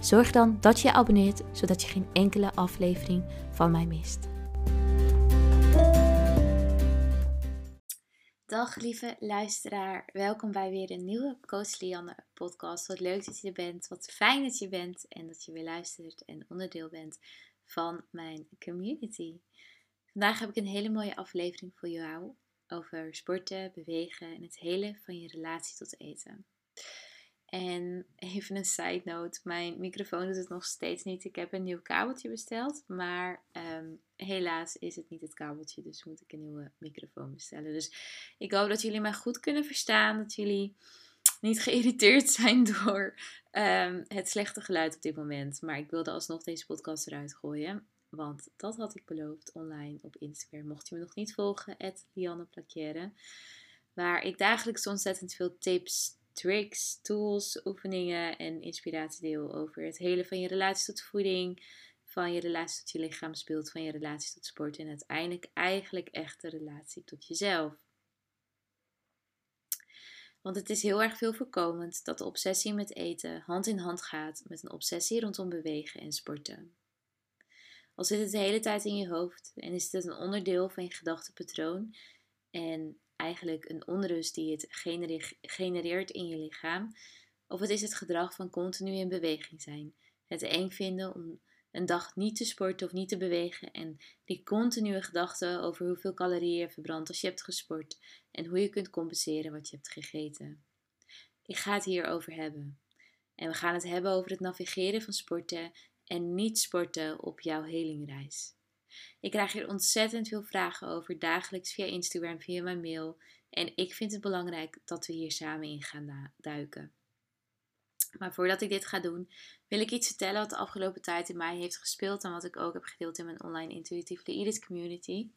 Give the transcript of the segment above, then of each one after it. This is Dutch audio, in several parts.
Zorg dan dat je je abonneert, zodat je geen enkele aflevering van mij mist. Dag lieve luisteraar, welkom bij weer een nieuwe Coach Lianne podcast. Wat leuk dat je er bent, wat fijn dat je bent en dat je weer luistert en onderdeel bent van mijn community. Vandaag heb ik een hele mooie aflevering voor jou over sporten, bewegen en het hele van je relatie tot eten. En even een side note, mijn microfoon doet het nog steeds niet. Ik heb een nieuw kabeltje besteld, maar ehm, helaas is het niet het kabeltje, dus moet ik een nieuwe microfoon bestellen. Dus ik hoop dat jullie mij goed kunnen verstaan, dat jullie niet geïrriteerd zijn door ehm, het slechte geluid op dit moment. Maar ik wilde alsnog deze podcast eruit gooien, want dat had ik beloofd online op Instagram. Mocht je me nog niet volgen, Lianne Plakière, waar ik dagelijks ontzettend veel tips tricks, tools, oefeningen en inspiratiedeel over het hele van je relatie tot voeding, van je relatie tot je lichaamsbeeld, van je relatie tot sport en uiteindelijk eigenlijk echt de relatie tot jezelf. Want het is heel erg veel voorkomend dat de obsessie met eten hand in hand gaat met een obsessie rondom bewegen en sporten. Al zit het de hele tijd in je hoofd en is het een onderdeel van je gedachtepatroon en eigenlijk een onrust die het genereert in je lichaam. Of het is het gedrag van continu in beweging zijn. Het eng vinden om een dag niet te sporten of niet te bewegen. En die continue gedachten over hoeveel calorieën je verbrandt als je hebt gesport. En hoe je kunt compenseren wat je hebt gegeten. Ik ga het hierover hebben. En we gaan het hebben over het navigeren van sporten en niet sporten op jouw helingreis. Ik krijg hier ontzettend veel vragen over dagelijks via Instagram, via mijn mail. En ik vind het belangrijk dat we hier samen in gaan duiken. Maar voordat ik dit ga doen, wil ik iets vertellen wat de afgelopen tijd in mij heeft gespeeld en wat ik ook heb gedeeld in mijn online Intuitive Edith community.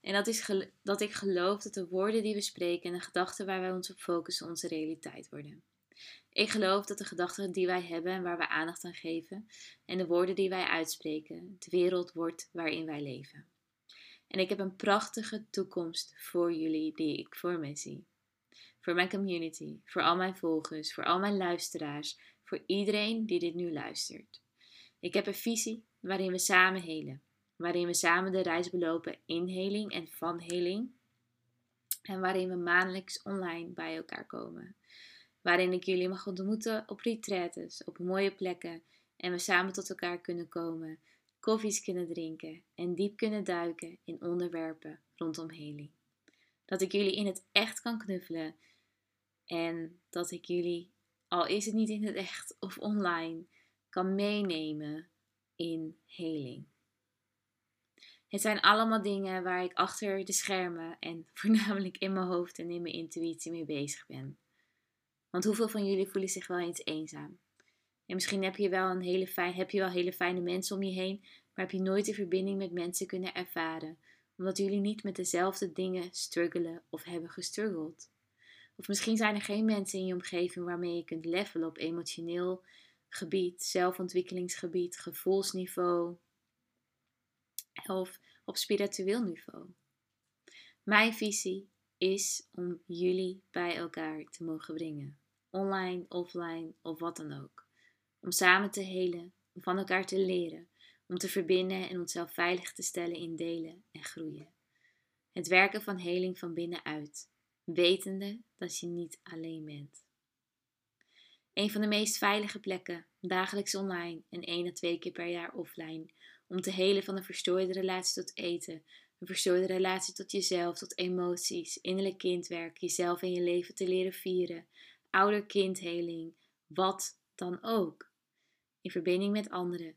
En dat is dat ik geloof dat de woorden die we spreken en de gedachten waar wij ons op focussen onze realiteit worden. Ik geloof dat de gedachten die wij hebben en waar we aandacht aan geven en de woorden die wij uitspreken, de wereld wordt waarin wij leven. En ik heb een prachtige toekomst voor jullie die ik voor me zie. Voor mijn community, voor al mijn volgers, voor al mijn luisteraars, voor iedereen die dit nu luistert. Ik heb een visie waarin we samen helen, waarin we samen de reis belopen in heling en van heling. En waarin we maandelijks online bij elkaar komen waarin ik jullie mag ontmoeten op retreats, op mooie plekken en we samen tot elkaar kunnen komen, koffies kunnen drinken en diep kunnen duiken in onderwerpen rondom heling. Dat ik jullie in het echt kan knuffelen en dat ik jullie, al is het niet in het echt of online, kan meenemen in heling. Het zijn allemaal dingen waar ik achter de schermen en voornamelijk in mijn hoofd en in mijn intuïtie mee bezig ben. Want hoeveel van jullie voelen zich wel eens eenzaam? En misschien heb je wel, een hele fijn, heb je wel hele fijne mensen om je heen, maar heb je nooit de verbinding met mensen kunnen ervaren, omdat jullie niet met dezelfde dingen struggelen of hebben gestruggeld. Of misschien zijn er geen mensen in je omgeving waarmee je kunt levelen op emotioneel gebied, zelfontwikkelingsgebied, gevoelsniveau of op spiritueel niveau. Mijn visie is om jullie bij elkaar te mogen brengen. Online, offline of wat dan ook. Om samen te helen, om van elkaar te leren, om te verbinden en onszelf veilig te stellen in delen en groeien. Het werken van heling van binnenuit, wetende dat je niet alleen bent. Een van de meest veilige plekken, dagelijks online en één à twee keer per jaar offline, om te helen van een verstoorde relatie tot eten, een verstoorde relatie tot jezelf, tot emoties, innerlijk kindwerk, jezelf en je leven te leren vieren, ouder-kindheling, wat dan ook. In verbinding met anderen.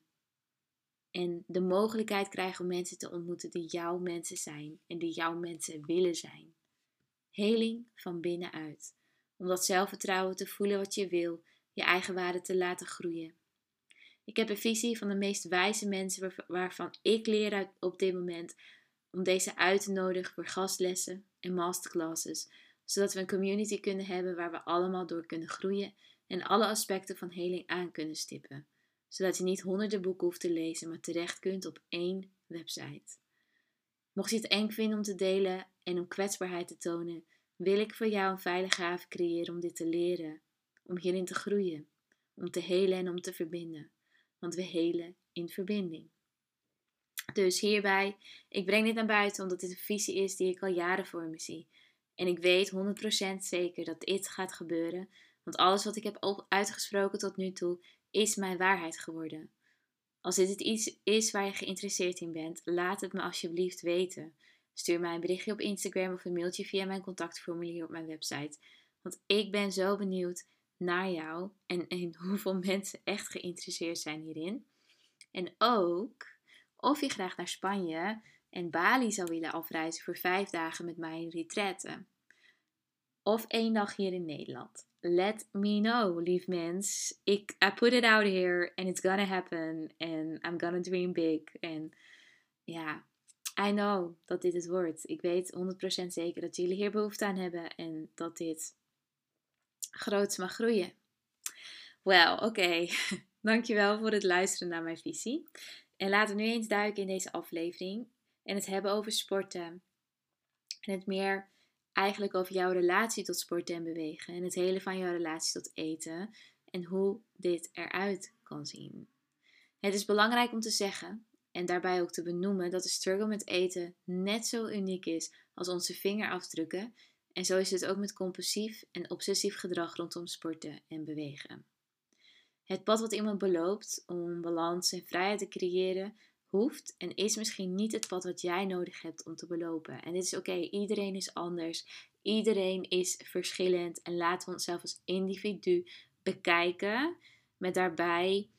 En de mogelijkheid krijgen om mensen te ontmoeten die jouw mensen zijn en die jouw mensen willen zijn. Heling van binnenuit. Om dat zelfvertrouwen te voelen wat je wil, je eigen waarde te laten groeien. Ik heb een visie van de meest wijze mensen waarvan ik leer op dit moment om deze uit te nodigen voor gastlessen en masterclasses, zodat we een community kunnen hebben waar we allemaal door kunnen groeien en alle aspecten van heling aan kunnen stippen, zodat je niet honderden boeken hoeft te lezen, maar terecht kunt op één website. Mocht je het eng vinden om te delen en om kwetsbaarheid te tonen, wil ik voor jou een veilige haven creëren om dit te leren, om hierin te groeien, om te helen en om te verbinden. Want we helen in verbinding. Dus hierbij, ik breng dit naar buiten omdat dit een visie is die ik al jaren voor me zie. En ik weet 100% zeker dat dit gaat gebeuren, want alles wat ik heb uitgesproken tot nu toe is mijn waarheid geworden. Als dit iets is waar je geïnteresseerd in bent, laat het me alsjeblieft weten. Stuur mij een berichtje op Instagram of een mailtje via mijn contactformulier op mijn website. Want ik ben zo benieuwd naar jou en, en hoeveel mensen echt geïnteresseerd zijn hierin. En ook of je graag naar Spanje en Bali zou willen afreizen voor vijf dagen met mij in retraite. Of één dag hier in Nederland. Let me know, lief mens. Ik, I put it out here and it's gonna happen and I'm gonna dream big. En ja, I know dat dit het wordt. Ik weet 100% zeker dat jullie hier behoefte aan hebben en dat dit groots mag groeien. Wel, oké. Dankjewel voor het luisteren naar mijn visie. En laten we nu eens duiken in deze aflevering en het hebben over sporten. En het meer eigenlijk over jouw relatie tot sporten en bewegen. En het hele van jouw relatie tot eten. En hoe dit eruit kan zien. Het is belangrijk om te zeggen en daarbij ook te benoemen dat de struggle met eten net zo uniek is als onze vingerafdrukken. En zo is het ook met compulsief en obsessief gedrag rondom sporten en bewegen. Het pad wat iemand beloopt om balans en vrijheid te creëren, hoeft en is misschien niet het pad wat jij nodig hebt om te belopen. En dit is oké, iedereen is anders, iedereen is verschillend en laten we onszelf als individu bekijken met daarbij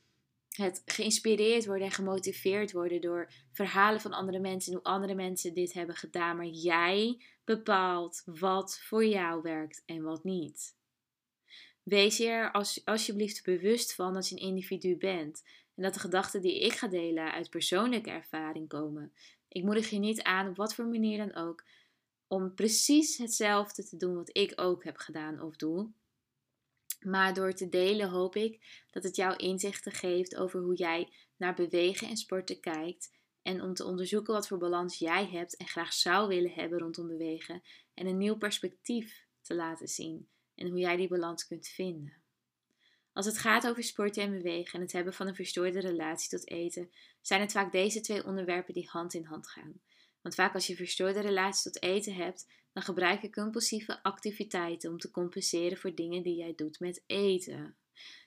het geïnspireerd worden en gemotiveerd worden door verhalen van andere mensen en hoe andere mensen dit hebben gedaan. Maar jij bepaalt wat voor jou werkt en wat niet. Wees je er als, alsjeblieft bewust van dat je een individu bent en dat de gedachten die ik ga delen uit persoonlijke ervaring komen. Ik moedig je niet aan, op wat voor manier dan ook, om precies hetzelfde te doen wat ik ook heb gedaan of doe. Maar door te delen hoop ik dat het jou inzichten geeft over hoe jij naar bewegen en sporten kijkt. En om te onderzoeken wat voor balans jij hebt en graag zou willen hebben rondom bewegen. En een nieuw perspectief te laten zien. En hoe jij die balans kunt vinden. Als het gaat over sporten en bewegen en het hebben van een verstoorde relatie tot eten, zijn het vaak deze twee onderwerpen die hand in hand gaan. Want vaak als je verstoorde relatie tot eten hebt, dan gebruik je compulsieve activiteiten om te compenseren voor dingen die jij doet met eten.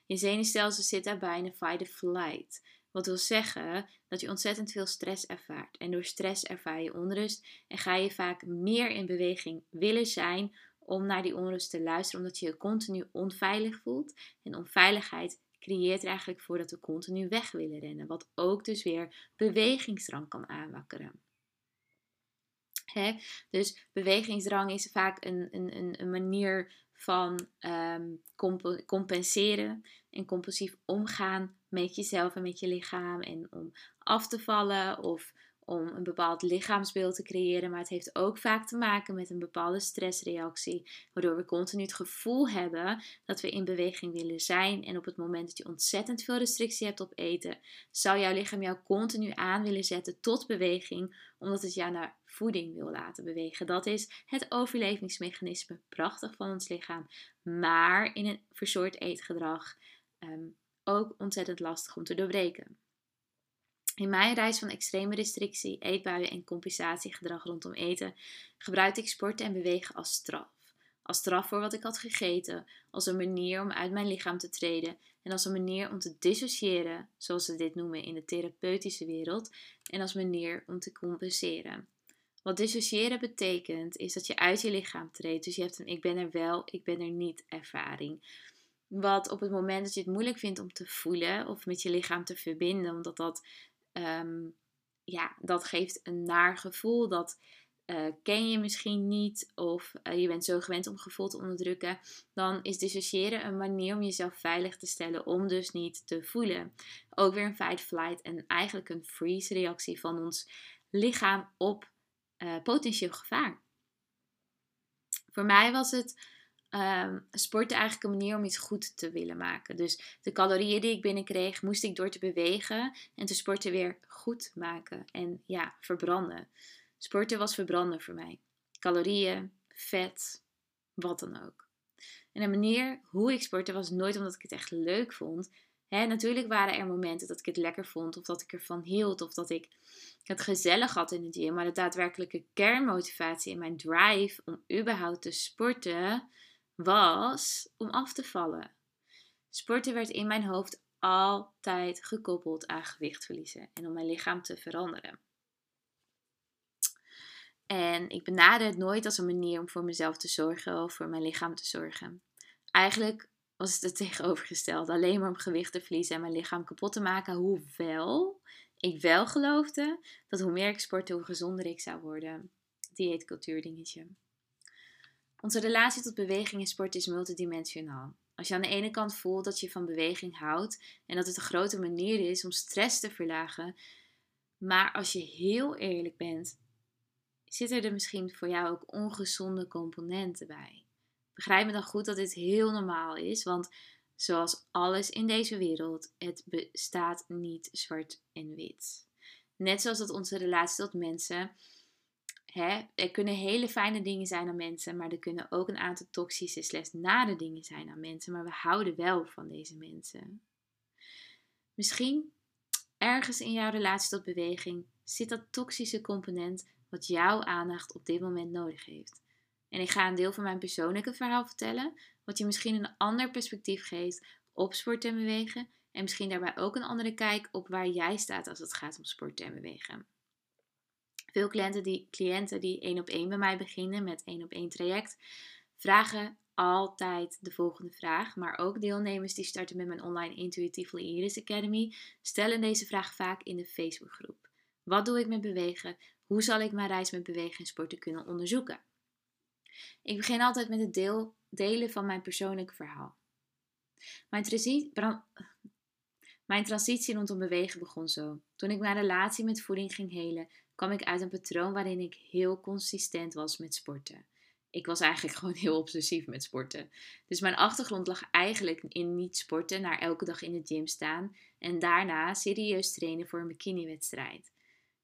Je zenuwstelsel zit daarbij in een fight or flight. Wat wil zeggen dat je ontzettend veel stress ervaart. En door stress ervaar je onrust en ga je vaak meer in beweging willen zijn om naar die onrust te luisteren, omdat je je continu onveilig voelt. En onveiligheid creëert er eigenlijk voor dat we continu weg willen rennen, wat ook dus weer bewegingsdrang kan aanwakkeren. Dus bewegingsdrang is vaak een, een, een manier van um, compenseren en compulsief omgaan met jezelf en met je lichaam. En om af te vallen of om een bepaald lichaamsbeeld te creëren, maar het heeft ook vaak te maken met een bepaalde stressreactie, waardoor we continu het gevoel hebben dat we in beweging willen zijn. En op het moment dat je ontzettend veel restrictie hebt op eten, zou jouw lichaam jou continu aan willen zetten tot beweging, omdat het jou naar voeding wil laten bewegen. Dat is het overlevingsmechanisme, prachtig van ons lichaam, maar in een versoort eetgedrag um, ook ontzettend lastig om te doorbreken. In mijn reis van extreme restrictie, eetbuien en compensatiegedrag rondom eten gebruikte ik sporten en bewegen als straf. Als straf voor wat ik had gegeten, als een manier om uit mijn lichaam te treden en als een manier om te dissociëren, zoals ze dit noemen in de therapeutische wereld, en als manier om te compenseren. Wat dissociëren betekent, is dat je uit je lichaam treedt. Dus je hebt een ik ben er wel, ik ben er niet ervaring. Wat op het moment dat je het moeilijk vindt om te voelen of met je lichaam te verbinden, omdat dat Ehm, ja, dat geeft een naar gevoel. Dat uh, ken je misschien niet of uh, je bent zo gewend om gevoel te onderdrukken, dan is dissociëren een manier om jezelf veilig te stellen om dus niet te voelen. Ook weer een fight, flight en eigenlijk een freeze reactie van ons lichaam op uh, potentieel gevaar. Voor mij was het um, sporten eigenlijk een manier om iets goed te willen maken. Dus de calorieën die ik binnenkreeg, moest ik door te bewegen en te sporten weer goed maken. En ja, verbranden. Sporten was verbranden voor mij. Calorieën, vet, wat dan ook. En de manier hoe ik sportte was nooit omdat ik het echt leuk vond. natuurlijk waren er momenten dat ik het lekker vond, of dat ik ervan hield, of dat ik het gezellig had in het gym. Maar de daadwerkelijke kernmotivatie en mijn drive om überhaupt te sporten was om af te vallen. Sporten werd in mijn hoofd altijd gekoppeld aan gewicht verliezen en om mijn lichaam te veranderen. En ik benader het nooit als een manier om voor mezelf te zorgen of voor mijn lichaam te zorgen. Eigenlijk was het het tegenovergestelde. Alleen maar om gewicht te verliezen en mijn lichaam kapot te maken. Hoewel ik wel geloofde dat hoe meer ik sportte, hoe gezonder ik zou worden. Dieetcultuur dingetje. Onze relatie tot beweging en sport is multidimensionaal. Als je aan de ene kant voelt dat je van beweging houdt en dat het een grote manier is om stress te verlagen, maar als je heel eerlijk bent, zitten er misschien voor jou ook ongezonde componenten bij. Begrijp me dan goed dat dit heel normaal is, want zoals alles in deze wereld, het bestaat niet zwart en wit. Net zoals dat onze relatie tot mensen Hè, er kunnen hele fijne dingen zijn aan mensen, maar er kunnen ook een aantal toxische slash nare dingen zijn aan mensen. Maar we houden wel van deze mensen. Misschien ergens in jouw relatie tot beweging zit dat toxische component wat jouw aandacht op dit moment nodig heeft. En ik ga een deel van mijn persoonlijke verhaal vertellen, wat je misschien een ander perspectief geeft op sport en bewegen. En misschien daarbij ook een andere kijk op waar jij staat als het gaat om sport en bewegen. Veel cliënten die, cliënten die één op één bij mij beginnen met één op één traject, vragen altijd de volgende vraag. Maar ook deelnemers die starten met mijn online Intuitively Iris Academy stellen deze vraag vaak in de Facebookgroep. Wat doe ik met bewegen? Hoe zal ik mijn reis met bewegen en sporten kunnen onderzoeken? Ik begin altijd met het deel, delen van mijn persoonlijke verhaal. Mijn, transitie, mijn transitie rondom bewegen begon zo. Toen ik mijn relatie met voeding ging helen, kwam ik uit een patroon waarin ik heel consistent was met sporten. Ik was eigenlijk gewoon heel obsessief met sporten. Dus mijn achtergrond lag eigenlijk in niet sporten, naar elke dag in de gym staan en daarna serieus trainen voor een bikiniwedstrijd.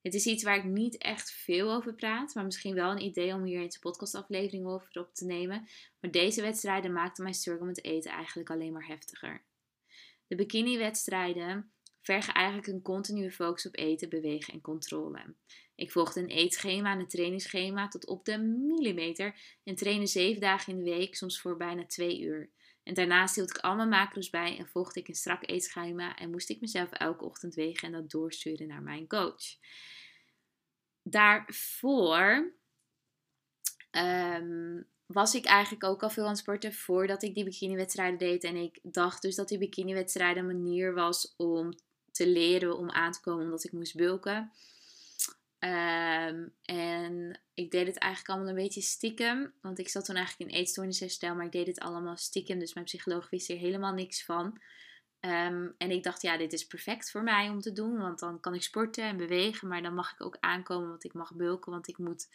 Het is iets waar ik niet echt veel over praat, maar misschien wel een idee om hier eens een podcastaflevering over op te nemen. Maar deze wedstrijden maakten mijn struggle met eten eigenlijk alleen maar heftiger. De bikiniwedstrijden vergen eigenlijk een continue focus op eten, bewegen en controle. Ik volgde een eetschema en een trainingsschema tot op de millimeter en trainde zeven dagen in de week, soms voor bijna twee uur. En daarnaast hield ik al mijn macro's bij en volgde ik een strak eetschema en moest ik mezelf elke ochtend wegen en dat doorsturen naar mijn coach. Daarvoor um, was ik eigenlijk ook al veel aan het sporten voordat ik die bikiniwedstrijden deed. En ik dacht dus dat die bikiniwedstrijden een manier was om te leren om aan te komen omdat ik moest bulken. Ehm, en ik deed het eigenlijk allemaal een beetje stiekem. Want ik zat toen eigenlijk in eetstoornisherstel, maar ik deed het allemaal stiekem. Dus mijn psycholoog wist hier helemaal niks van. Ehm, en ik dacht, ja, dit is perfect voor mij om te doen. Want dan kan ik sporten en bewegen. Maar dan mag ik ook aankomen, want ik mag bulken. Want ik moet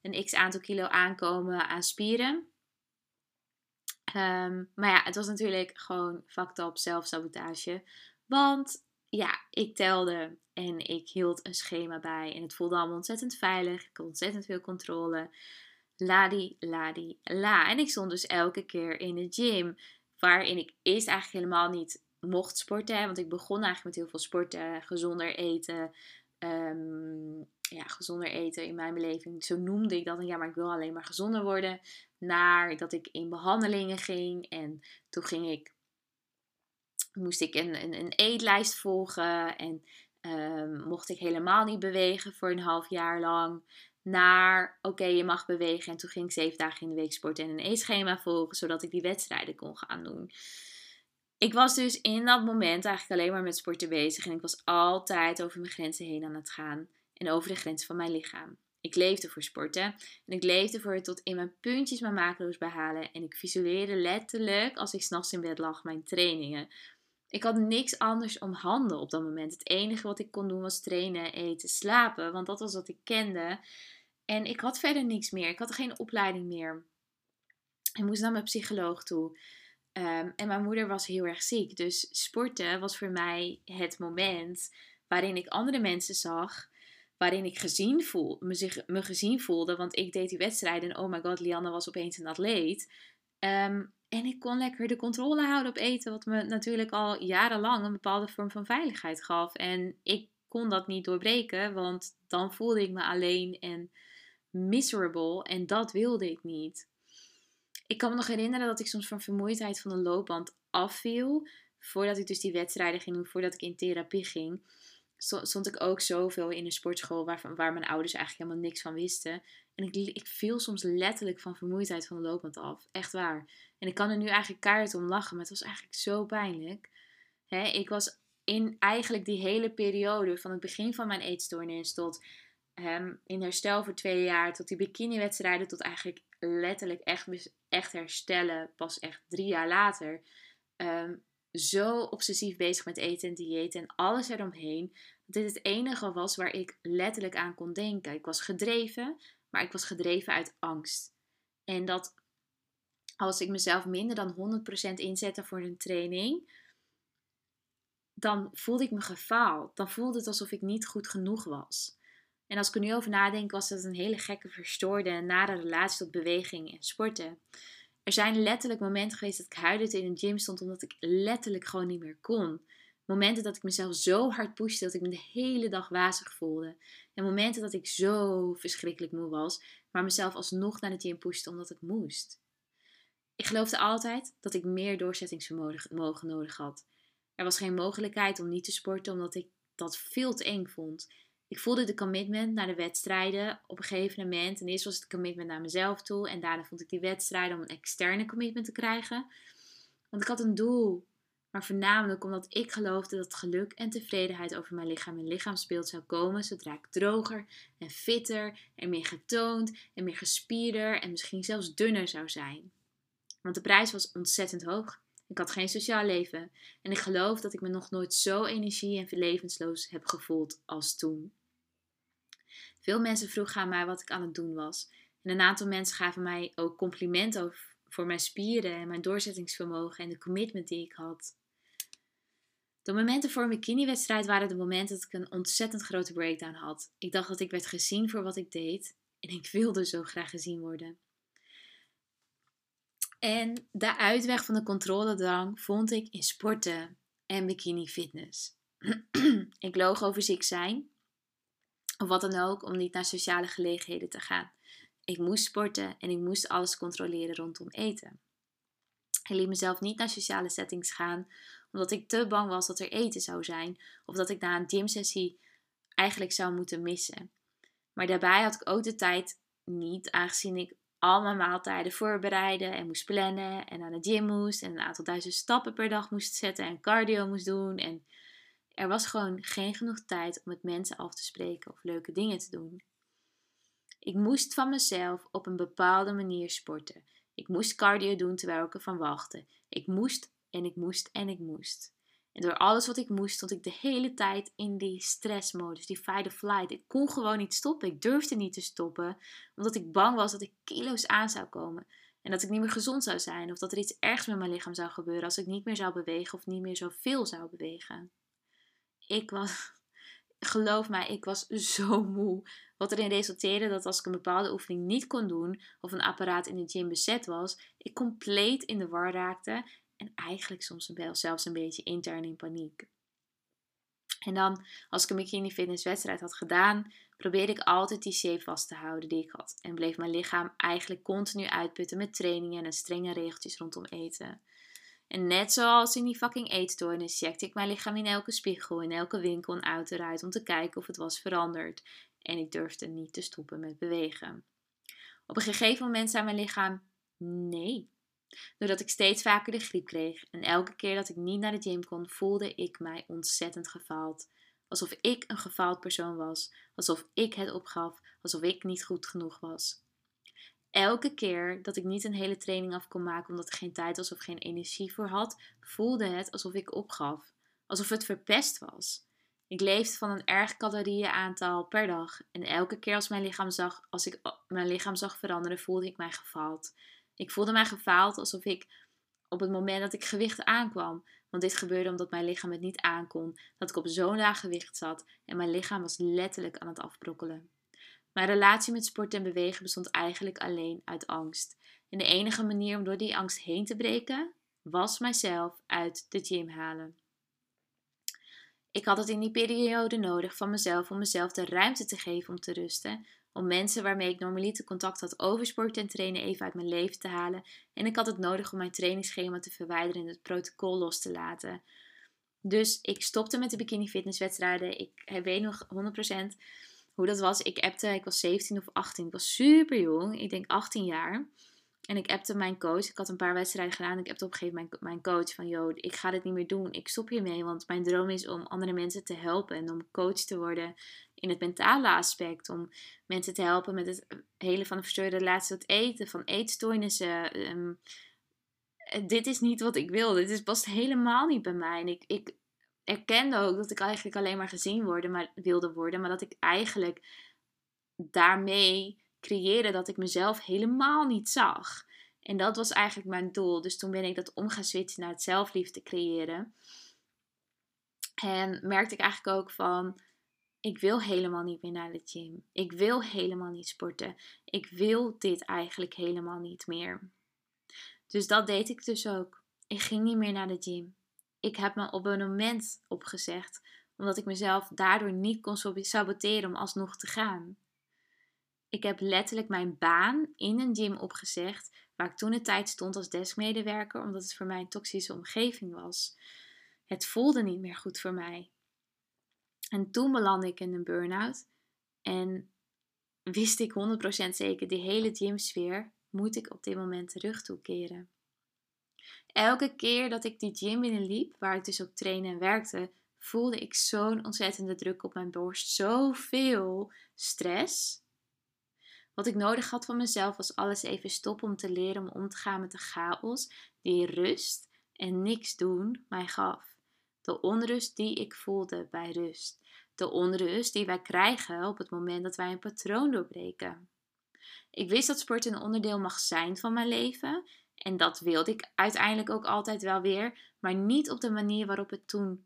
een x aantal kilo aankomen aan spieren. Ehm, maar ja, het was natuurlijk gewoon fucked up zelfsabotage. Want ja, ik telde en ik hield een schema bij. En het voelde allemaal ontzettend veilig. Ik had ontzettend veel controle. Ladi, ladi, la. En ik stond dus elke keer in de gym. Waarin ik eerst eigenlijk helemaal niet mocht sporten. Want ik begon eigenlijk met heel veel sporten. Gezonder eten. Ehm, ja, gezonder eten in mijn beleving. Zo noemde ik dat. En ja, maar ik wil alleen maar gezonder worden. Naar dat ik in behandelingen ging. En toen ging ik moest ik een, een, een eetlijst volgen en um, mocht ik helemaal niet bewegen voor een half jaar lang. Naar oké, je mag bewegen. En toen ging ik zeven dagen in de week sporten en een eetschema volgen, zodat ik die wedstrijden kon gaan doen. Ik was dus in dat moment eigenlijk alleen maar met sporten bezig en ik was altijd over mijn grenzen heen aan het gaan en over de grenzen van mijn lichaam. Ik leefde voor sporten en ik leefde voor het tot in mijn puntjes mijn macro's behalen. En ik visualiseerde letterlijk, als ik s'nachts in bed lag, mijn trainingen. Ik had niks anders om handen op dat moment. Het enige wat ik kon doen was trainen, eten, slapen, want dat was wat ik kende. En ik had verder niks meer. Ik had geen opleiding meer. Ik moest naar mijn psycholoog toe. Ehm, en mijn moeder was heel erg ziek. Dus sporten was voor mij het moment waarin ik andere mensen zag. Waarin ik gezien voel, me, zich, me gezien voelde. Want ik deed die wedstrijden. En oh my god, Lianne was opeens een atleet. Ehm, en ik kon lekker de controle houden op eten. Wat me natuurlijk al jarenlang een bepaalde vorm van veiligheid gaf. En ik kon dat niet doorbreken. Want dan voelde ik me alleen en miserable. En dat wilde ik niet ik kan me nog herinneren dat ik soms van vermoeidheid van de loopband afviel. Voordat ik dus die wedstrijden ging doen, voordat ik in therapie ging. Stond ik ook zoveel in een sportschool waar, waar mijn ouders eigenlijk helemaal niks van wisten. En ik, ik viel soms letterlijk van vermoeidheid van de loopband af. Echt waar. En ik kan er nu eigenlijk keihard om lachen, maar het was eigenlijk zo pijnlijk. ik was in eigenlijk die hele periode van het begin van mijn eetstoornis tot um, in herstel voor twee jaar, tot die bikiniwedstrijden, tot eigenlijk letterlijk echt, echt herstellen, pas echt drie jaar later, ehm, zo obsessief bezig met eten en dieet en alles eromheen, dat dit het enige was waar ik letterlijk aan kon denken. Ik was gedreven, maar ik was gedreven uit angst. En dat als ik mezelf minder dan 100% inzette voor een training, dan voelde ik me gefaald. Dan voelde het alsof ik niet goed genoeg was. En als ik er nu over nadenk, was dat een hele gekke, verstoorde en nare relatie tot beweging en sporten. Er zijn letterlijk momenten geweest dat ik huilend in een gym stond omdat ik letterlijk gewoon niet meer kon. Momenten dat ik mezelf zo hard pushte dat ik me de hele dag wazig voelde. En momenten dat ik zo verschrikkelijk moe was, maar mezelf alsnog naar de gym pushte omdat het moest. Ik geloofde altijd dat ik meer doorzettingsvermogen nodig had. Er was geen mogelijkheid om niet te sporten omdat ik dat veel te eng vond. Ik voelde de commitment naar de wedstrijden op een gegeven moment. En eerst was het commitment naar mezelf toe. En daarna vond ik die wedstrijden om een externe commitment te krijgen. Want ik had een doel. Maar voornamelijk omdat ik geloofde dat geluk en tevredenheid over mijn lichaam en lichaamsbeeld zou komen zodra ik droger en fitter en meer getoond en meer gespierder en misschien zelfs dunner zou zijn. Want de prijs was ontzettend hoog. Ik had geen sociaal leven en ik geloof dat ik me nog nooit zo energie en levensloos heb gevoeld als toen. Veel mensen vroegen aan mij wat ik aan het doen was. En een aantal mensen gaven mij ook complimenten voor mijn spieren en mijn doorzettingsvermogen en de commitment die ik had. De momenten voor een bikiniwedstrijd waren de momenten dat ik een ontzettend grote breakdown had. Ik dacht dat ik werd gezien voor wat ik deed en ik wilde zo graag gezien worden. En de uitweg van de controledrang vond ik in sporten en bikini fitness. ik loog over ziek zijn of wat dan ook, om niet naar sociale gelegenheden te gaan. Ik moest sporten en ik moest alles controleren rondom eten. Ik liet mezelf niet naar sociale settings gaan, omdat ik te bang was dat er eten zou zijn of dat ik na een gymsessie eigenlijk zou moeten missen. Maar daarbij had ik ook de tijd niet, aangezien ik al mijn maaltijden voorbereiden en moest plannen en naar de gym moest en een aantal duizend stappen per dag moest zetten en cardio moest doen en er was gewoon geen genoeg tijd om met mensen af te spreken of leuke dingen te doen. Ik moest van mezelf op een bepaalde manier sporten. Ik moest cardio doen terwijl ik ervan wachtte. Ik moest en ik moest en ik moest. En door alles wat ik moest, stond ik de hele tijd in die stressmodus, die fight or flight. Ik kon gewoon niet stoppen. Ik durfde niet te stoppen, omdat ik bang was dat ik kilo's aan zou komen. En dat ik niet meer gezond zou zijn, of dat er iets ergs met mijn lichaam zou gebeuren als ik niet meer zou bewegen of niet meer zoveel zou bewegen. Ik was, geloof mij, ik was zo moe. Wat erin resulteerde dat als ik een bepaalde oefening niet kon doen of een apparaat in de gym bezet was, ik compleet in de war raakte en eigenlijk soms zelfs een beetje intern in paniek. En dan, als ik een bikini fitness wedstrijd had gedaan, probeerde ik altijd die shape vast te houden die ik had. En bleef mijn lichaam eigenlijk continu uitputten met trainingen en strenge regeltjes rondom eten. En net zoals in die fucking eetstoornis checkte ik mijn lichaam in elke spiegel, in elke winkel en auto eruit om te kijken of het was veranderd. En ik durfde niet te stoppen met bewegen. Op een gegeven moment zei mijn lichaam nee. Doordat ik steeds vaker de griep kreeg en elke keer dat ik niet naar de gym kon, voelde ik mij ontzettend gefaald. Alsof ik een gefaald persoon was. Alsof ik het opgaf. Alsof ik niet goed genoeg was. Elke keer dat ik niet een hele training af kon maken omdat er geen tijd was of geen energie voor had, voelde het alsof ik opgaf. Alsof het verpest was. Ik leefde van een erg calorieënaantal per dag. En elke keer als, mijn lichaam zag, als ik mijn lichaam zag veranderen, voelde ik mij gefaald. Ik voelde mij gefaald alsof ik op het moment dat ik gewicht aankwam. Want dit gebeurde omdat mijn lichaam het niet aankon. Dat ik op zo'n laag gewicht zat en mijn lichaam was letterlijk aan het afbrokkelen. Mijn relatie met sport en bewegen bestond eigenlijk alleen uit angst. En de enige manier om door die angst heen te breken, was mijzelf uit de gym halen. Ik had het in die periode nodig van mezelf om mezelf de ruimte te geven om te rusten. Om mensen waarmee ik normaliter contact had over sport en trainen even uit mijn leven te halen. En ik had het nodig om mijn trainingsschema te verwijderen en het protocol los te laten. Dus ik stopte met de bikini fitnesswedstrijden. Ik weet nog 100% hoe dat was. Ik appte, ik was 17 of 18. Ik was super jong. Ik denk 18 jaar. En ik appte mijn coach. Ik had een paar wedstrijden gedaan. Ik appte op een gegeven moment mijn coach van... Yo, ik ga dit niet meer doen. Ik stop hiermee. Want mijn droom is om andere mensen te helpen. En om coach te worden in het mentale aspect. Om mensen te helpen met het hele van de verstoorde relatie tot eten. Van eetstoornissen. Ehm, dit is niet wat ik wil. Dit is, past helemaal niet bij mij. En ik, ik erkende ook dat ik eigenlijk alleen maar gezien worden, maar, wilde worden. Maar dat ik eigenlijk daarmee creëerde dat ik mezelf helemaal niet zag. En dat was eigenlijk mijn doel. Dus toen ben ik dat om switchen naar het zelfliefde creëren. En merkte ik eigenlijk ook van, ik wil helemaal niet meer naar de gym. Ik wil helemaal niet sporten. Ik wil dit eigenlijk helemaal niet meer. Dus dat deed ik dus ook. Ik ging niet meer naar de gym. Ik heb mijn abonnement opgezegd, omdat ik mezelf daardoor niet kon saboteren om alsnog te gaan. Ik heb letterlijk mijn baan in een gym opgezegd, waar ik toen de tijd stond als deskmedewerker, omdat het voor mij een toxische omgeving was. Het voelde niet meer goed voor mij. En toen belandde ik in een burn-out en wist ik 100% zeker, die hele gymsfeer moet ik op dit moment terug toekeren. Elke keer dat ik die gym binnenliep, waar ik dus ook trainen en werkte, voelde ik zo'n ontzettende druk op mijn borst. Zoveel stress. Wat ik nodig had van mezelf was alles even stoppen om te leren om om te gaan met de chaos die rust en niks doen mij gaf. De onrust die ik voelde bij rust. De onrust die wij krijgen op het moment dat wij een patroon doorbreken. Ik wist dat sport een onderdeel mag zijn van mijn leven en dat wilde ik uiteindelijk ook altijd wel weer, maar niet op de manier waarop het toen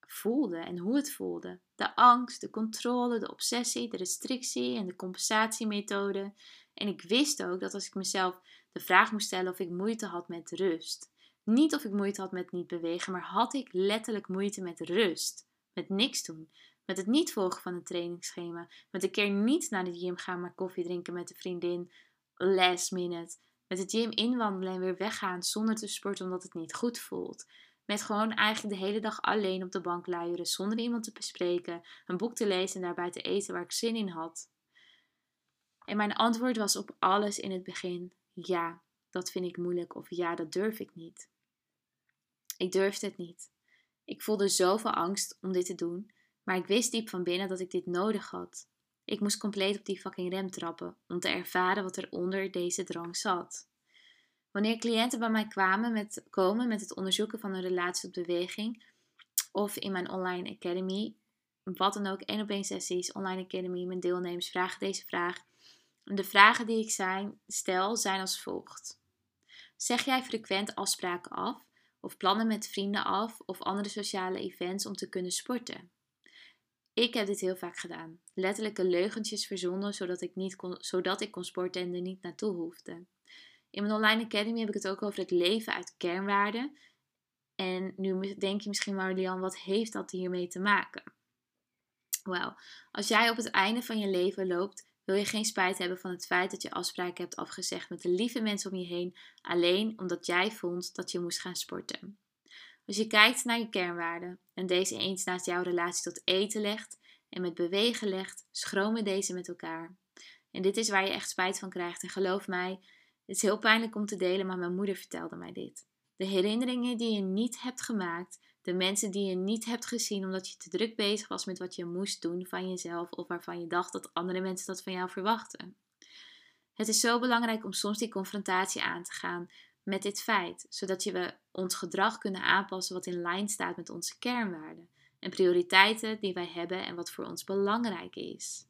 voelde en hoe het voelde. De angst, de controle, de obsessie, de restrictie en de compensatiemethode. En ik wist ook dat als ik mezelf de vraag moest stellen of ik moeite had met rust. Niet of ik moeite had met niet bewegen, maar had ik letterlijk moeite met rust. Met niks doen. Met het niet volgen van een trainingsschema. Met een keer niet naar de gym gaan, maar koffie drinken met een vriendin. Last minute. Met de gym inwandelen en weer weggaan zonder te sporten omdat het niet goed voelt. Met gewoon eigenlijk de hele dag alleen op de bank luieren zonder iemand te bespreken, een boek te lezen en daarbij te eten waar ik zin in had. En mijn antwoord was op alles in het begin: ja, dat vind ik moeilijk of ja, dat durf ik niet. Ik durfde het niet. Ik voelde zoveel angst om dit te doen, maar ik wist diep van binnen dat ik dit nodig had. Ik moest compleet op die fucking rem trappen om te ervaren wat er onder deze drang zat. Wanneer cliënten bij mij kwamen met, komen met het onderzoeken van een relatie tot beweging, of in mijn online academy, wat dan ook, één op één sessies, online academy, mijn deelnemers vragen deze vraag. De vragen die ik zijn, stel zijn als volgt. Zeg jij frequent afspraken af, of plannen met vrienden af, of andere sociale events om te kunnen sporten? Ik heb dit heel vaak gedaan. Letterlijke leugentjes verzonnen zodat ik, niet kon, zodat ik kon sporten en er niet naartoe hoefde. In mijn online academy heb ik het ook over het leven uit kernwaarden. En nu denk je misschien maar, Lian, wat heeft dat hiermee te maken? Wel, als jij op het einde van je leven loopt, wil je geen spijt hebben van het feit dat je afspraken hebt afgezegd met de lieve mensen om je heen, alleen omdat jij vond dat je moest gaan sporten. Als je kijkt naar je kernwaarden en deze eens naast jouw relatie tot eten legt en met bewegen legt, schromen deze met elkaar. En dit is waar je echt spijt van krijgt. En geloof mij, het is heel pijnlijk om te delen, maar mijn moeder vertelde mij dit. De herinneringen die je niet hebt gemaakt, De mensen die je niet hebt gezien omdat je te druk bezig was met wat je moest doen van jezelf of waarvan je dacht dat andere mensen dat van jou verwachten. Het is zo belangrijk om soms die confrontatie aan te gaan met dit feit, zodat we ons gedrag kunnen aanpassen wat in lijn staat met onze kernwaarden en prioriteiten die wij hebben en wat voor ons belangrijk is.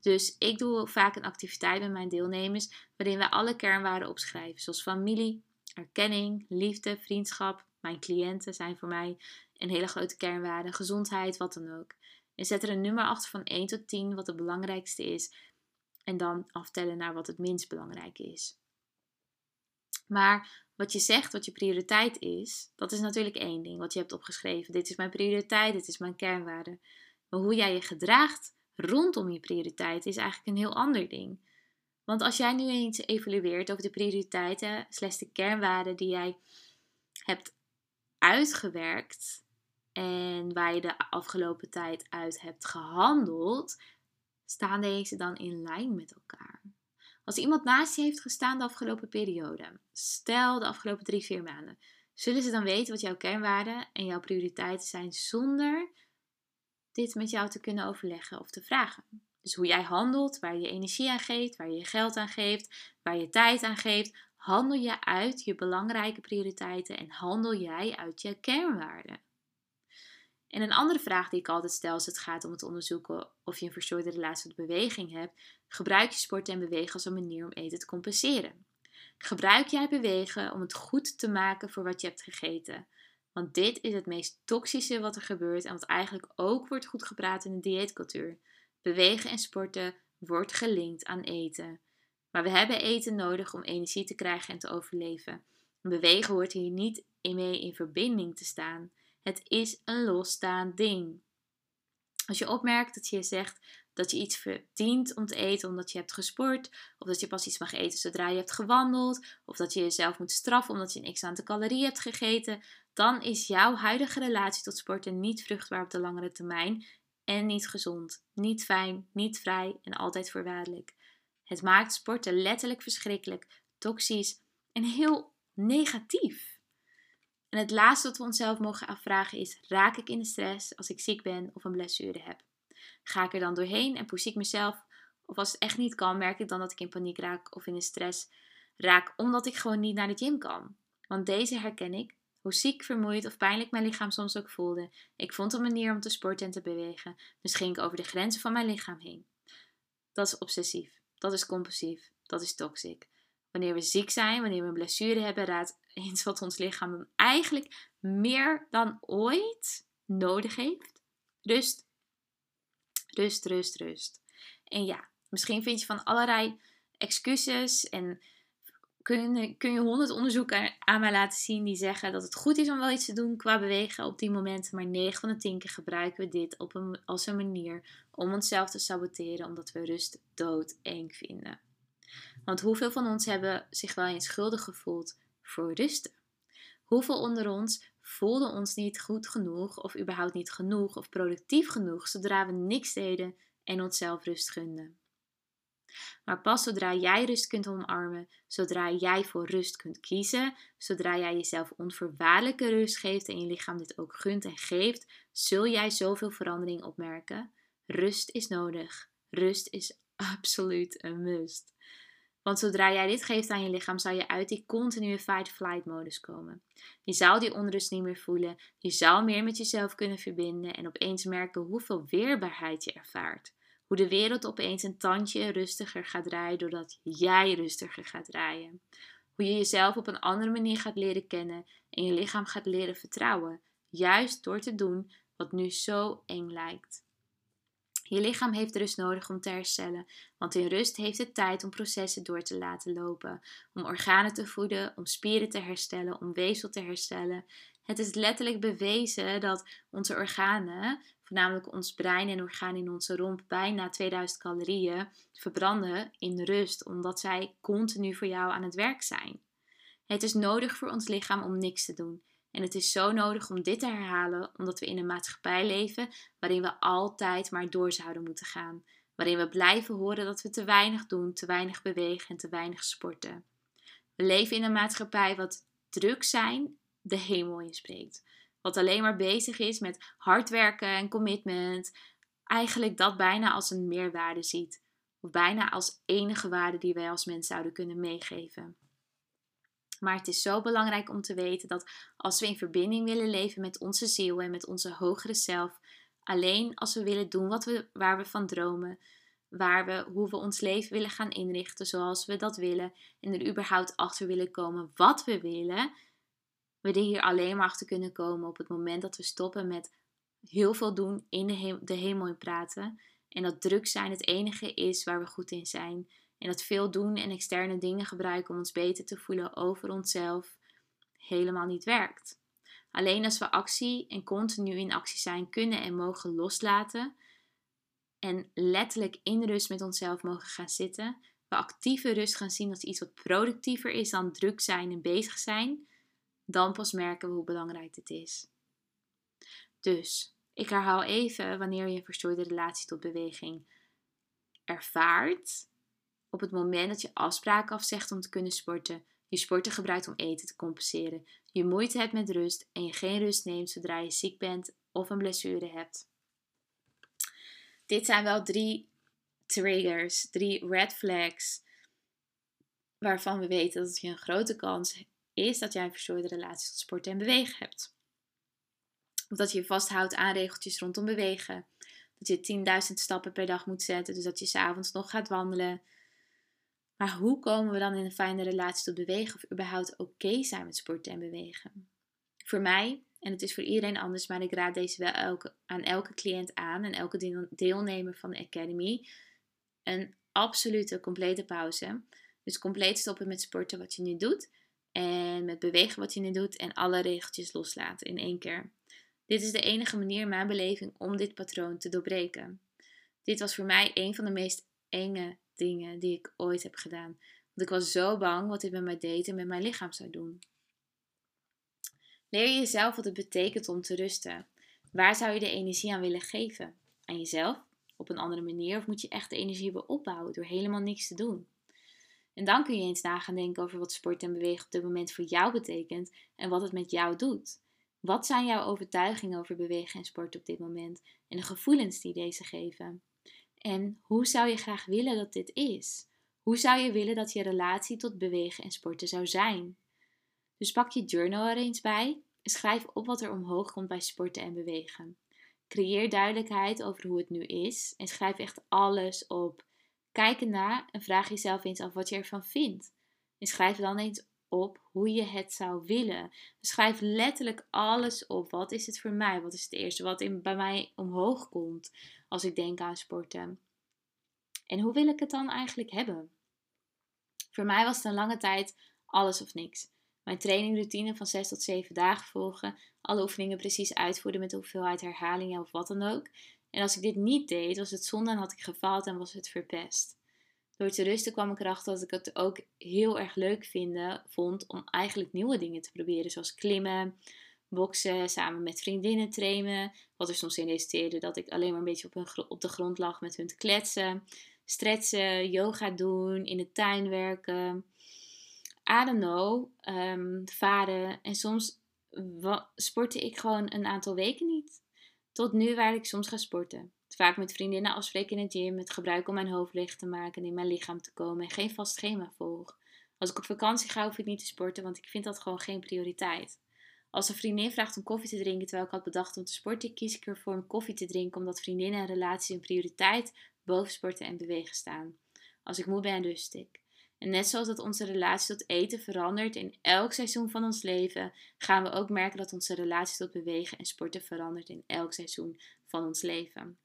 Dus ik doe vaak een activiteit met mijn deelnemers waarin we alle kernwaarden opschrijven, zoals familie, erkenning, liefde, vriendschap. Mijn cliënten zijn voor mij een hele grote kernwaarde, gezondheid, wat dan ook. En zet er een nummer achter van 1 tot 10 wat het belangrijkste is en dan aftellen naar wat het minst belangrijk is. Maar wat je zegt, wat je prioriteit is, dat is natuurlijk één ding wat je hebt opgeschreven. Dit is mijn prioriteit, dit is mijn kernwaarde. Maar hoe jij je gedraagt rondom je prioriteit is eigenlijk een heel ander ding. Want als jij nu eens evalueert over de prioriteiten, slechts de kernwaarden die jij hebt uitgewerkt en waar je de afgelopen tijd uit hebt gehandeld, staan deze dan in lijn met elkaar? Als iemand naast je heeft gestaan de afgelopen periode, stel de afgelopen drie, vier maanden, zullen ze dan weten wat jouw kernwaarden en jouw prioriteiten zijn zonder dit met jou te kunnen overleggen of te vragen. Dus hoe jij handelt, waar je energie aan geeft, waar je je geld aan geeft, waar je tijd aan geeft, handel je uit je belangrijke prioriteiten en handel jij uit je kernwaarden. En een andere vraag die ik altijd stel als het gaat om het onderzoeken of je een verstoorde relatie met beweging hebt, gebruik je sport en bewegen als een manier om eten te compenseren. Gebruik jij bewegen om het goed te maken voor wat je hebt gegeten? Want dit is het meest toxische wat er gebeurt en wat eigenlijk ook wordt goed gepraat in de dieetcultuur. Bewegen en sporten wordt gelinkt aan eten. Maar we hebben eten nodig om energie te krijgen en te overleven. bewegen hoort hier niet mee in verbinding te staan. Het is een losstaand ding. Als je opmerkt dat je zegt dat je iets verdient om te eten omdat je hebt gesport, of dat je pas iets mag eten zodra je hebt gewandeld, of dat je jezelf moet straffen omdat je een x aantal calorieën hebt gegeten, dan is jouw huidige relatie tot sporten niet vruchtbaar op de langere termijn en niet gezond, niet fijn, niet vrij en altijd voorwaardelijk. Het maakt sporten letterlijk verschrikkelijk, toxisch en heel negatief. En het laatste wat we onszelf mogen afvragen is: raak ik in de stress als ik ziek ben of een blessure heb? Ga ik er dan doorheen en push ik mezelf? Of als het echt niet kan, merk ik dan dat ik in paniek raak of in de stress raak omdat ik gewoon niet naar de gym kan? Want deze herken ik, hoe ziek, vermoeid of pijnlijk mijn lichaam soms ook voelde. Ik vond een manier om te sporten en te bewegen, dus ging ik over de grenzen van mijn lichaam heen. Dat is obsessief, dat is compulsief, dat is toxic. Wanneer we ziek zijn, wanneer we een blessure hebben, raadt eens wat ons lichaam eigenlijk meer dan ooit nodig heeft. Rust. Rust, rust, rust. En ja, misschien vind je van allerlei excuses en kun je, kun je honderd onderzoeken aan mij laten zien die zeggen dat het goed is om wel iets te doen qua bewegen op die momenten. Maar 9 van de 10 keer gebruiken we dit op een, als een manier om onszelf te saboteren omdat we rust dood eng vinden. Want hoeveel van ons hebben zich wel eens schuldig gevoeld voor rusten? Hoeveel onder ons voelden ons niet goed genoeg of überhaupt niet genoeg of productief genoeg zodra we niks deden en onszelf rust gunden? Maar pas zodra jij rust kunt omarmen, zodra jij voor rust kunt kiezen, zodra jij jezelf onvoorwaardelijke rust geeft en je lichaam dit ook gunt en geeft, zul jij zoveel verandering opmerken. Rust is nodig. Rust is absoluut een must. Want zodra jij dit geeft aan je lichaam, zal je uit die continue fight-flight modus komen. Je zou die onrust niet meer voelen. Je zou meer met jezelf kunnen verbinden en opeens merken hoeveel weerbaarheid je ervaart. Hoe de wereld opeens een tandje rustiger gaat draaien doordat jij rustiger gaat draaien. Hoe je jezelf op een andere manier gaat leren kennen en je lichaam gaat leren vertrouwen. Juist door te doen wat nu zo eng lijkt. Je lichaam heeft rust nodig om te herstellen, want in rust heeft het tijd om processen door te laten lopen, om organen te voeden, om spieren te herstellen, om weefsel te herstellen. Het is letterlijk bewezen dat onze organen, voornamelijk ons brein en organen in onze romp, bijna 2000 calorieën verbranden in rust, omdat zij continu voor jou aan het werk zijn. Het is nodig voor ons lichaam om niks te doen. En het is zo nodig om dit te herhalen, omdat we in een maatschappij leven waarin we altijd maar door zouden moeten gaan. Waarin we blijven horen dat we te weinig doen, te weinig bewegen en te weinig sporten. We leven in een maatschappij wat druk zijn de hemel inspreekt. wat alleen maar bezig is met hard werken en commitment, eigenlijk dat bijna als een meerwaarde ziet. Of bijna als enige waarde die wij als mens zouden kunnen meegeven. Maar het is zo belangrijk om te weten dat als we in verbinding willen leven met onze ziel en met onze hogere zelf, alleen als we willen doen wat we, waar we van dromen, waar we, hoe we ons leven willen gaan inrichten zoals we dat willen en er überhaupt achter willen komen wat we willen, we er hier alleen maar achter kunnen komen op het moment dat we stoppen met heel veel doen in de, de hemel in praten en dat druk zijn het enige is waar we goed in zijn en dat veel doen en externe dingen gebruiken om ons beter te voelen over onszelf helemaal niet werkt. Alleen als we actie en continu in actie zijn kunnen en mogen loslaten en letterlijk in rust met onszelf mogen gaan zitten, we actieve rust gaan zien als iets wat productiever is dan druk zijn en bezig zijn, dan pas merken we hoe belangrijk dit is. Dus, ik herhaal even wanneer je een verstoorde relatie tot beweging ervaart. Op het moment dat je afspraken afzegt om te kunnen sporten, je sporten gebruikt om eten te compenseren, je moeite hebt met rust en je geen rust neemt zodra je ziek bent of een blessure hebt. Dit zijn wel drie triggers, drie red flags, waarvan we weten dat je een grote kans is dat jij een verstoorde relatie tot sporten en bewegen hebt. Of dat je je vasthoudt aan regeltjes rondom bewegen. Dat je 10.000 stappen per dag moet zetten, dus dat je s'avonds nog gaat wandelen. Maar hoe komen we dan in een fijne relatie tot bewegen of überhaupt oké zijn met sporten en bewegen? Voor mij, en het is voor iedereen anders, maar ik raad deze wel aan elke cliënt aan en elke deelnemer van de Academy, een absolute complete pauze. Dus compleet stoppen met sporten wat je nu doet en met bewegen wat je nu doet en alle regeltjes loslaten in één keer. Dit is de enige manier in mijn beleving om dit patroon te doorbreken. Dit was voor mij een van de meest enge dingen die ik ooit heb gedaan. Want ik was zo bang wat dit met mij deed en met mijn lichaam zou doen. Leer jezelf wat het betekent om te rusten. Waar zou je de energie aan willen geven? Aan jezelf? Op een andere manier? Of moet je echt de energie weer opbouwen door helemaal niks te doen? En dan kun je eens na gaan denken over wat sport en bewegen op dit moment voor jou betekent en wat het met jou doet. Wat zijn jouw overtuigingen over bewegen en sport op dit moment en de gevoelens die deze geven? En hoe zou je graag willen dat dit is? Hoe zou je willen dat je relatie tot bewegen en sporten zou zijn? Dus pak je journal er eens bij en schrijf op wat er omhoog komt bij sporten en bewegen. Creëer duidelijkheid over hoe het nu is en schrijf echt alles op. Kijk ernaar en vraag jezelf eens af wat je ervan vindt. En schrijf dan eens op hoe je het zou willen. Schrijf letterlijk alles op. Wat is het voor mij? Wat is het eerste wat in, bij mij omhoog komt als ik denk aan sporten? En hoe wil ik het dan eigenlijk hebben? Voor mij was het een lange tijd alles of niks. Mijn trainingroutine van 6 tot 7 dagen volgen, alle oefeningen precies uitvoeren met de hoeveelheid herhalingen of wat dan ook. En als ik dit niet deed, was het zonde en had ik gefaald en was het verpest. Door te rusten kwam ik erachter dat ik het ook heel erg leuk vinden, vond om eigenlijk nieuwe dingen te proberen. Zoals klimmen, boksen, samen met vriendinnen trainen. Wat er soms in resulteerde dat ik alleen maar een beetje op, de grond lag met hun te kletsen. Stretchen, yoga doen, in de tuin werken. I don't know, um, varen. En soms sportte ik gewoon een aantal weken niet. Tot nu waar ik soms ga sporten. Vaak met vriendinnen afspreken in het gym, met gebruik om mijn hoofd licht te maken en in mijn lichaam te komen en geen vast schema volg. Als ik op vakantie ga, hoef ik niet te sporten, want ik vind dat gewoon geen prioriteit. Als een vriendin vraagt om koffie te drinken terwijl ik had bedacht om te sporten, kies ik ervoor om koffie te drinken omdat vriendinnen en relaties een prioriteit boven sporten en bewegen staan. Als ik moe ben, rust ik. En net zoals dat onze relatie tot eten verandert in elk seizoen van ons leven, gaan we ook merken dat onze relatie tot bewegen en sporten verandert in elk seizoen van ons leven.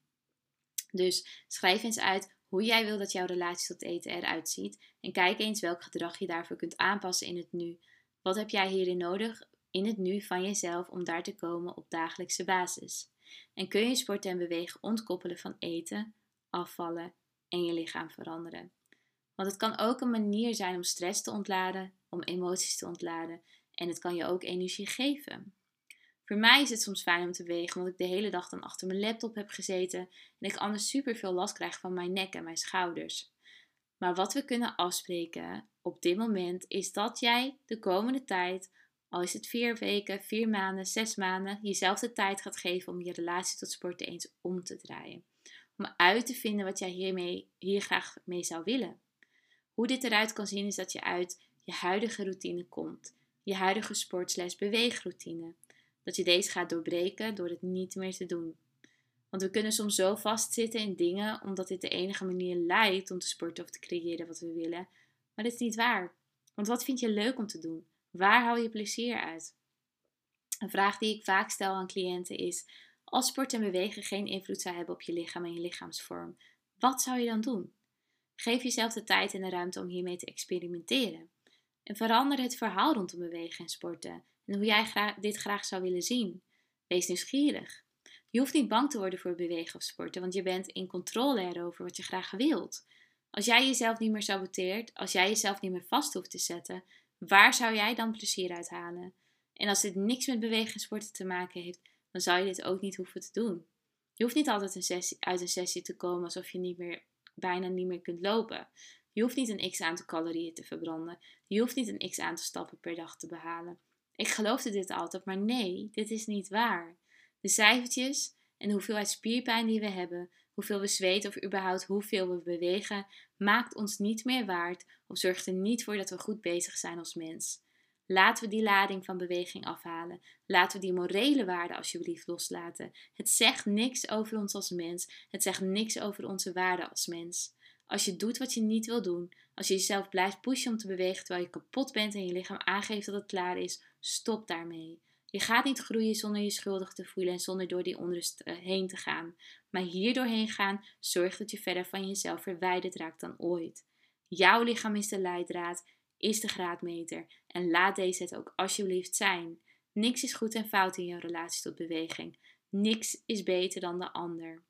Dus schrijf eens uit hoe jij wil dat jouw relatie tot eten eruit ziet en kijk eens welk gedrag je daarvoor kunt aanpassen in het nu. Wat heb jij hierin nodig in het nu van jezelf om daar te komen op dagelijkse basis? En kun je sporten en bewegen ontkoppelen van eten, afvallen en je lichaam veranderen? Want het kan ook een manier zijn om stress te ontladen, om emoties te ontladen en het kan je ook energie geven. Voor mij is het soms fijn om te wegen, omdat ik de hele dag dan achter mijn laptop heb gezeten en ik anders super veel last krijg van mijn nek en mijn schouders. Maar wat we kunnen afspreken op dit moment is dat jij de komende tijd al is het vier weken, vier maanden, zes maanden, jezelf de tijd gaat geven om je relatie tot sporten eens om te draaien. Om uit te vinden wat jij hiermee, hier graag mee zou willen. Hoe dit eruit kan zien is dat je uit je huidige routine komt. Je huidige sportsles beweegroutine. Dat je deze gaat doorbreken door het niet meer te doen. Want we kunnen soms zo vastzitten in dingen omdat dit de enige manier lijkt om te sporten of te creëren wat we willen. Maar dit is niet waar. Want wat vind je leuk om te doen? Waar haal je plezier uit? Een vraag die ik vaak stel aan cliënten is: als sport en bewegen geen invloed zou hebben op je lichaam en je lichaamsvorm, wat zou je dan doen? Geef jezelf de tijd en de ruimte om hiermee te experimenteren. En verander het verhaal rondom bewegen en sporten en hoe jij dit graag zou willen zien. Wees nieuwsgierig. Je hoeft niet bang te worden voor bewegen of sporten, want je bent in controle erover wat je graag wilt. Als jij jezelf niet meer saboteert, als jij jezelf niet meer vast hoeft te zetten, waar zou jij dan plezier uit halen? En als dit niks met bewegen en sporten te maken heeft, dan zou je dit ook niet hoeven te doen. Je hoeft niet altijd een sessie, uit een sessie te komen alsof je niet meer, bijna niet meer kunt lopen. Je hoeft niet een x aantal calorieën te verbranden. Je hoeft niet een x aantal stappen per dag te behalen. Ik geloofde dit altijd, maar nee, dit is niet waar. De cijfertjes en de hoeveelheid spierpijn die we hebben, hoeveel we zweten of überhaupt hoeveel we bewegen, maakt ons niet meer waard of zorgt er niet voor dat we goed bezig zijn als mens. Laten we die lading van beweging afhalen. Laten we die morele waarde alsjeblieft loslaten. Het zegt niks over ons als mens. Het zegt niks over onze waarde als mens. Als je doet wat je niet wil doen, als je jezelf blijft pushen om te bewegen terwijl je kapot bent en je lichaam aangeeft dat het klaar is, stop daarmee. Je gaat niet groeien zonder je schuldig te voelen en zonder door die onrust eh, heen te gaan. Maar hier doorheen gaan zorgt dat je verder van jezelf verwijderd raakt dan ooit. Jouw lichaam is de leidraad, is de graadmeter en laat deze het ook alsjeblieft zijn. Niks is goed en fout in jouw relatie tot beweging. Niks is beter dan de ander.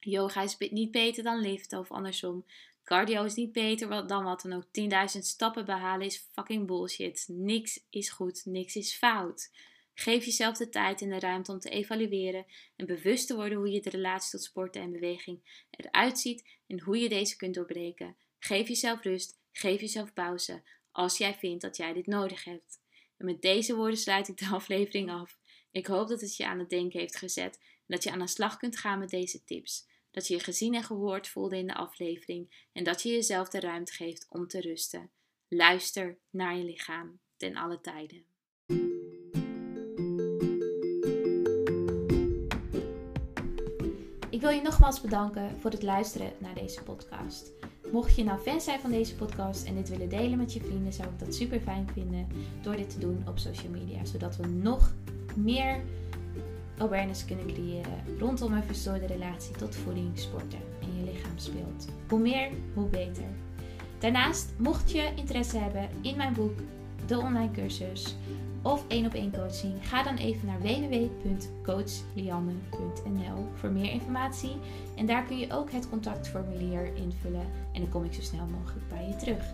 Yoga is niet beter dan liften of andersom. Cardio is niet beter dan wat dan ook 10.000 stappen behalen is fucking bullshit. Niks is goed, niks is fout. Geef jezelf de tijd en de ruimte om te evalueren en bewust te worden hoe je de relatie tot sporten en beweging eruit ziet en hoe je deze kunt doorbreken. Geef jezelf rust, geef jezelf pauze als jij vindt dat jij dit nodig hebt. En met deze woorden sluit ik de aflevering af. Ik hoop dat het je aan het denken heeft gezet en dat je aan de slag kunt gaan met deze tips dat je je gezien en gehoord voelde in de aflevering en dat je jezelf de ruimte geeft om te rusten. Luister naar je lichaam ten alle tijden. Ik wil je nogmaals bedanken voor het luisteren naar deze podcast. Mocht je nou fan zijn van deze podcast en dit willen delen met je vrienden, zou ik dat super fijn vinden door dit te doen op social media, zodat we nog meer awareness kunnen creëren rondom een verstoorde relatie tot voeding, sporten en je lichaam speelt. Hoe meer, hoe beter. Daarnaast, mocht je interesse hebben in mijn boek, de online cursus of één op één coaching, ga dan even naar www.coachlianne.nl voor meer informatie. En daar kun je ook het contactformulier invullen en dan kom ik zo snel mogelijk bij je terug.